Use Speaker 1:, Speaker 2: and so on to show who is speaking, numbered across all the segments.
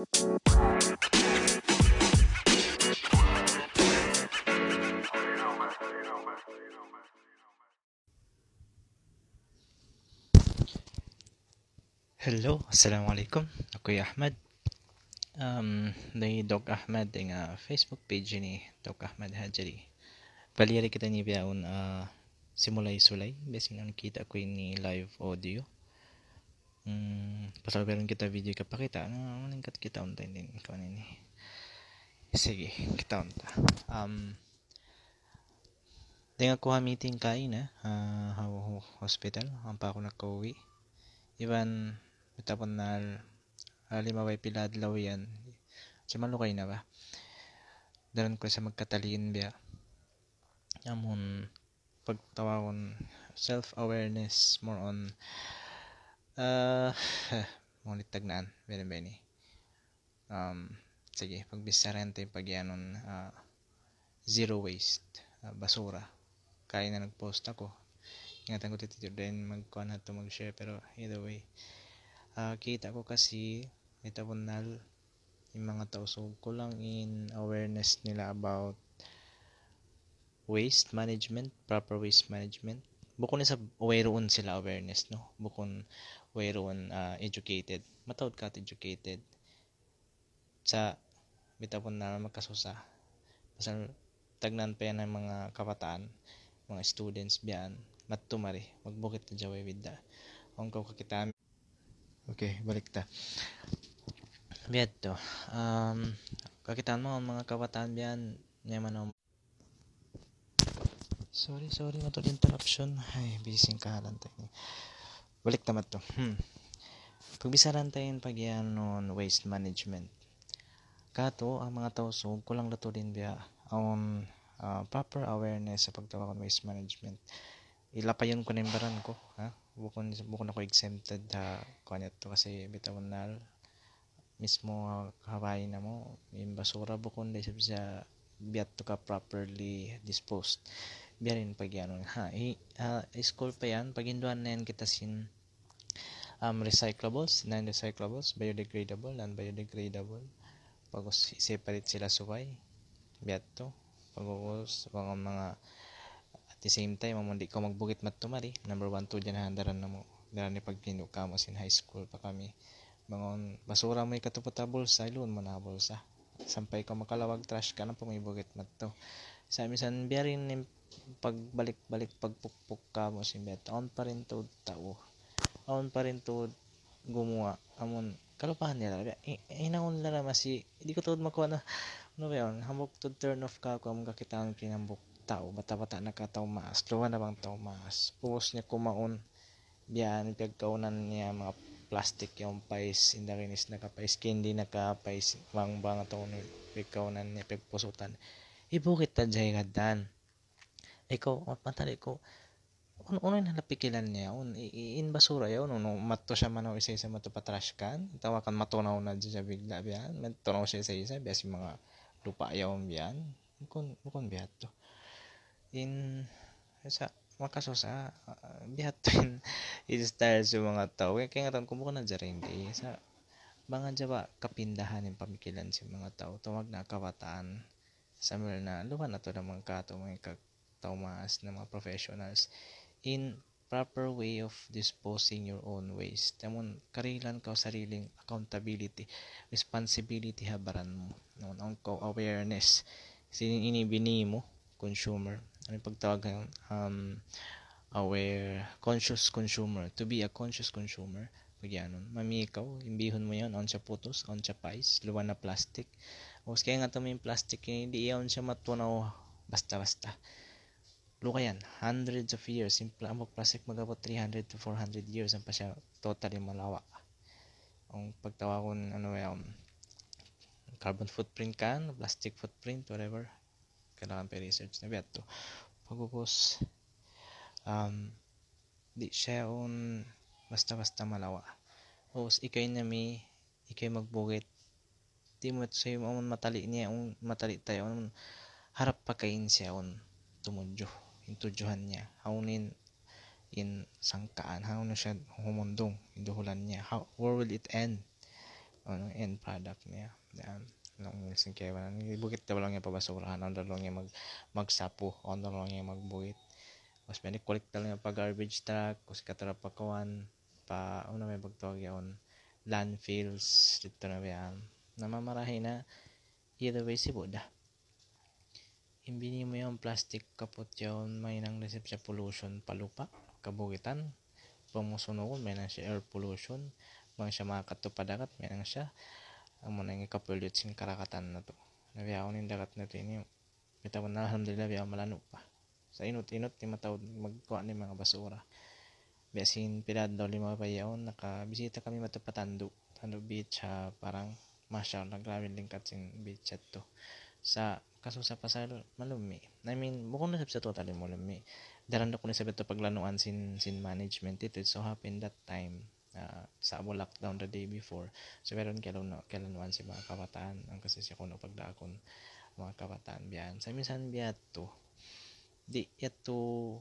Speaker 1: Hello, Assalamualaikum. Ako yung Ahmad. Um, ni Dog Ahmad nga Facebook page ni Dog Ahmad Hajari. Paliyari kita ni biyaon uh, simulay-sulay. Basing ang kita ko ni live audio. Pasal meron kita video kapakita. Ano, ano kat kita unta din ko ni. Sige, kita unta. Um, Tinga ko meeting kain na uh, hospital. Ang pa ako nakauwi. Iban Tapon na halimaway piladlaw yan. Si malukay na ba? Daran ko sa magkatalin biya. Amon pagtawawon self-awareness more on uh, ngunit tagnaan bene bene um, sige pagbisaran tayo pagyanon uh, zero waste uh, basura. Kaya na nagpost ako. Ingatan ko tito din magkuha na to mag-share pero either way uh, kita ko kasi metabonal yung mga tao. So kulang in awareness nila about waste management proper waste management. Bukon sa wayroon sila awareness no? Bukon wayroon uh, educated matawad ka educated sa bitapon na makasusa pasal tagnan pa yan ng mga kabataan mga students biyan matumari magbukit na jaway with the ang kakita Okay, balik ta. Biyan to. Um, kakitaan mo ang mga kabataan biyan. Yaman Sorry, sorry na to interruption. Ay, busy kahalan tayo. Balik tamat to. Hmm. Pagbisaran tayo pag yan on waste management. Kato, ang mga tao so, kulang na to din biya on uh, proper awareness sa pagtawag on waste management. Ilapayon ko na yung baran ko. Ha? bukon bukon ako exempted ha kanya to kasi bitawan na mismo kahabay na mo yung basura bukon dahil sa biat to ka properly disposed biyarin pag yan. Ha i, uh, school pa yan. Pag na yan kita sin um, recyclables non-recyclables biodegradable non-biodegradable. Pag separate sila suway biat to pag mga mga the same time amo di ko magbukit matumari number 1 to dyan handaran na mo dara ni pagpino ka mo sin high school pa kami. Mangon basura mo ikatupot ta bulsa ilon mo na bulsa. Sampay ka makalawag trash ka na pumibugit matto sa misan biyarin pagbalik-balik pagpukpuk ka mo sin bet on pa rin to tao. On pa rin to gumawa. Amon kalupahan nila inangon nila masi hindi ko tuod makuha na ano ba yun? Hambok to turn off ka kung kakitaan kinambok tao bata-bata nakataw maas. Luwa na bang tao maas? Pupos niya kumaon. Biyan pagkaunan niya mga plastic yung pais hindi rinis nakapais hindi nakapais bang bang tao pagkaunan niya pagpusutan. Ibukit ta jay gadan ikaw matali ko un uno na napikilan niya? Un in basura yaw no, no matto siya manaw isa isa mato patrash kan tawakan matunaw na dyan bigla biyan matunaw siya isa isa biya si mga lupa yaw biyan bukon bukon biya to. In sa makaso sa uh, bihatin i-style sa mga tao. Kaya kaya nga kung na dyan di. Sa mga jaba kapindahan yung pamikilan sa mga tao? Tawag na kawataan sa mga na luwan na to ng mga kato mga taumas ng mga professionals in proper way of disposing your own waste. Tamon karilan ka sariling accountability, responsibility habaran mo. No, ang awareness. Sinin inibini mo, consumer ano yung pagtawag um, aware, conscious consumer. To be a conscious consumer, pag yan, mami ikaw, imbihon mo yan, on siya putos, on siya pais, luwan na plastic. O kaya nga ito yung plastic, hindi iyon siya matunaw basta-basta. Luka yan, hundreds of years. Simple ang plastic magabot 300 to 400 years. Ang pa siya totally malawa. Ang pagtawag ano yan, carbon footprint kan, plastic footprint, whatever. Kailangan pa research na beto pagkukos um, di siya on basta basta malawa. O ikay na mi ikay magbugit di mo sa yung amon matali niya matali tayo harap pa kain siya on tumudyo intudyohan niya. Haunin in sangkaan? Na siya humundong induhulan niya? How where will it end? Ano end product niya? Yan. Nung isang kaya man bukit na lang yung pabasurahan on lang yung mag magsapo? On lang yung magbuhit? Mas may collect lang yung pa garbage truck kus katara pa kawan pa ano may pagtawag yun landfills dito na yan? Namamarahin na either way si Buddha imbini mo yung plastic kapot yun may nang resip sa pollution palupa kabugitan. Pumusunog may nang siya air pollution. Mga siya makatupadakat may nang siya. Ang muna yung ikapolyot sin karakatan na to. Nabiyaw ni dagat na to ini bitawan na alhamdulillah biyaw malano pa. Sa inot-inot ni matawad magkuha ni mga basura. Biyasin pilad daw lima pa yaon nakabisita kami matapatando. Tando Beach ha, parang masya nagrawin lingkat sin beach to. Sa kaso sa pasar malumi. I mean bukod na sa totally malumi. Daran ko ni sa beto paglanuan sin sin management. It so happened that time uh, sa amo lockdown the day before so meron kailan kailanuan si mga kabataan. Ang kasi siya kuno pagdaakon mga kabataan biyan. Sa minsan biya to. Di yato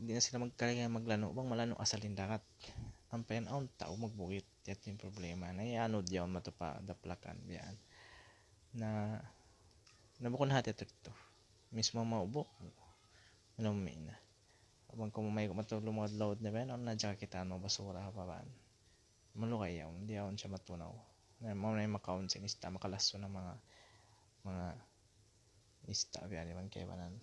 Speaker 1: di na sila magkalinga maglano bang malano asalin dakat ang payan aon tao magbuhit yat yung problema. Na ianod yaw matupa daplakan biyan. Na nabukon hati ito to mismo maubo. Ano may na abang kung may matulong mga load na ba ano na kita mo basura pa ba malukay yaw hindi yaw siya matunaw. Na mo na yung makaon sinista makalaso ng mga mga ista biyan man kaya banan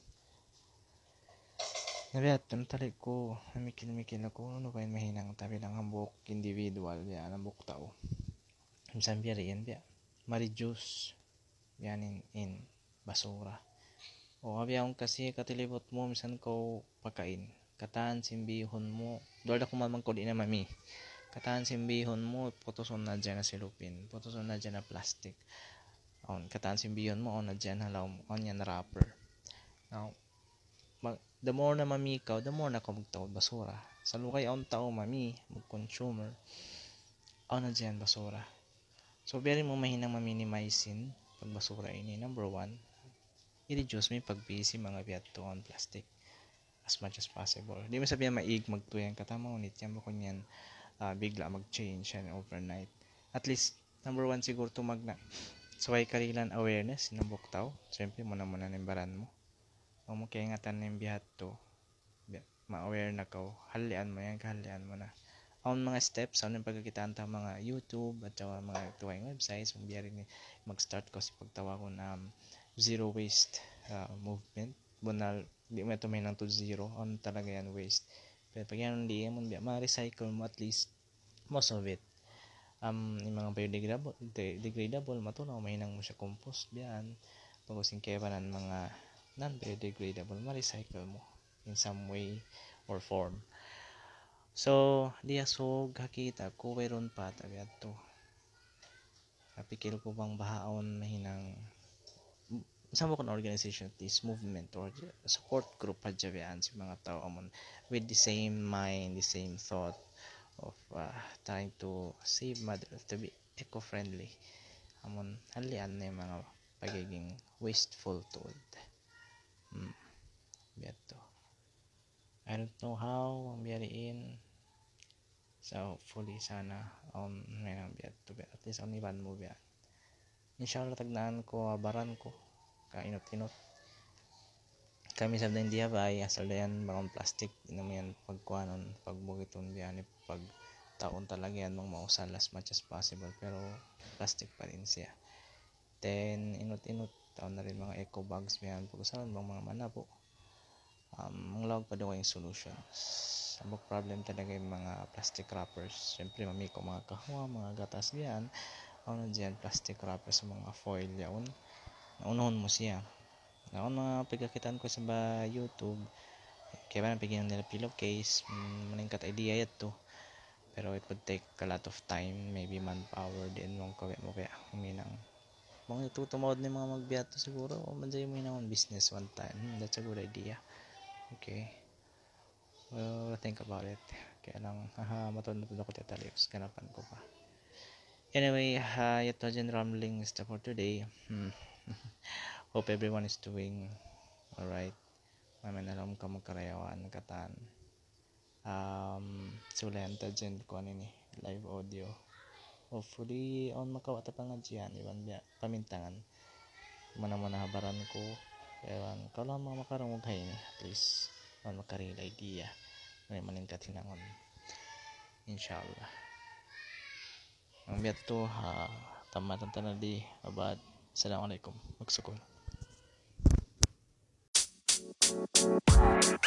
Speaker 1: Nabiat, ano talik ko, mikil-mikil ako, ano ba yung mahinang tabi ang buhok individual, yan, ang buhok tao. Minsan biya rin, biya, ma-reduce, yan in, in basura. O, abi akong kasi katilibot mo, minsan ko pakain. Kataan simbihon mo, doon ako mamang ko di na mami. Kataan simbihon mo, putuson na dyan na silupin, putuson na dyan na plastic. On, kataan simbihon mo, on na dyan, halaw mo, on yan wrapper. Now, mag, the more na mami ikaw, the more na ka magtawad basura. Sa lukay ang tao mami, mag-consumer, ako na dyan basura. So, very mo mahinang maminimizin pag basura ini. Number one, i-reduce mo yung pag-busy mga biyato plastic as much as possible. Di mo sabihin maig magtuyang katama ngunit yan mo kunyan uh, bigla mag-change yan overnight. At least, number one siguro tumag na. So, ay karilan awareness, sinabok tao. Siyempre, muna muna nimbaran mo ang mo kaya ingatan ng bihat ma-aware na ka halian mo yan kahalian mo na ang mga steps yung pagkakitaan ta mga YouTube at saka mga tuwing websites kung biya rin mag-start ko sa pagtawa ko na um, zero waste uh, movement. Bunal di mo ito may nang to zero. On talaga yan waste? Pero pag yan hindi mo biya ma-recycle mo at least most of it. Um yung mga biodegradable degradable matunaw may nang mo siya compost biyan pag using kaya ng mga non-biodegradable, ma-recycle mo in some way or form. So, diya so hakita ko wayron pa tabi to. Napikil ko bang bahaon mahinang mo kon organization this movement or support group jabian si mga tao amon with the same mind, the same thought of uh, trying to save mother to be eco-friendly amon halian na yung mga pagiging wasteful toward Hmm. Beto. I don't know how ang biyariin. So, hopefully, sana, um, may nang beto. At least, ang iban mo biyan. Inshallah, tagnaan ko, baran ko. Kainot-inot. Kami sa hindi ba ay asal yan bagong plastic. Naman yan pagkuhanon pagbugiton biyan pag taon talaga yan mong mausal as much as possible. Pero plastic pa rin siya. Then inot-inot taon na rin mga eco bags yan pag-usapan bang mga manabo um, ang lawag pa daw yung solutions ang problem talaga yung mga plastic wrappers. Syempre mamiko mga kahwa mga gatas diyan ano diyan plastic wrappers mga foil yaon naunahon mo siya. Naon mga pagkakitaan ko sa ba youtube. Kaya ba napigyan nila pillowcase? Mm, maningkat idea yato pero it would take a lot of time maybe manpower din mong kawin mo kaya huminang. Mga tutumawad ni mga magbiyato siguro o manjay mo yun business one time. Hmm, that's a good idea. Okay. Well think about it. Kaya lang haha na ako tatalios ganapan ko pa. Anyway uh, ito dyan ramblings for today. Hmm. hope everyone is doing alright. May alam ka magkarayawan katan um sulenta dyan ko ni live audio. Hopefully on makawata pangadyan iwan biya pamintangan mana mana habaran ko ewan kalau mga makarong hay ni at least on makaril idea may maningkat hinangon inshallah ang biya to ha tamatan tanadi abad Assalamualaikum. Maksudku. You.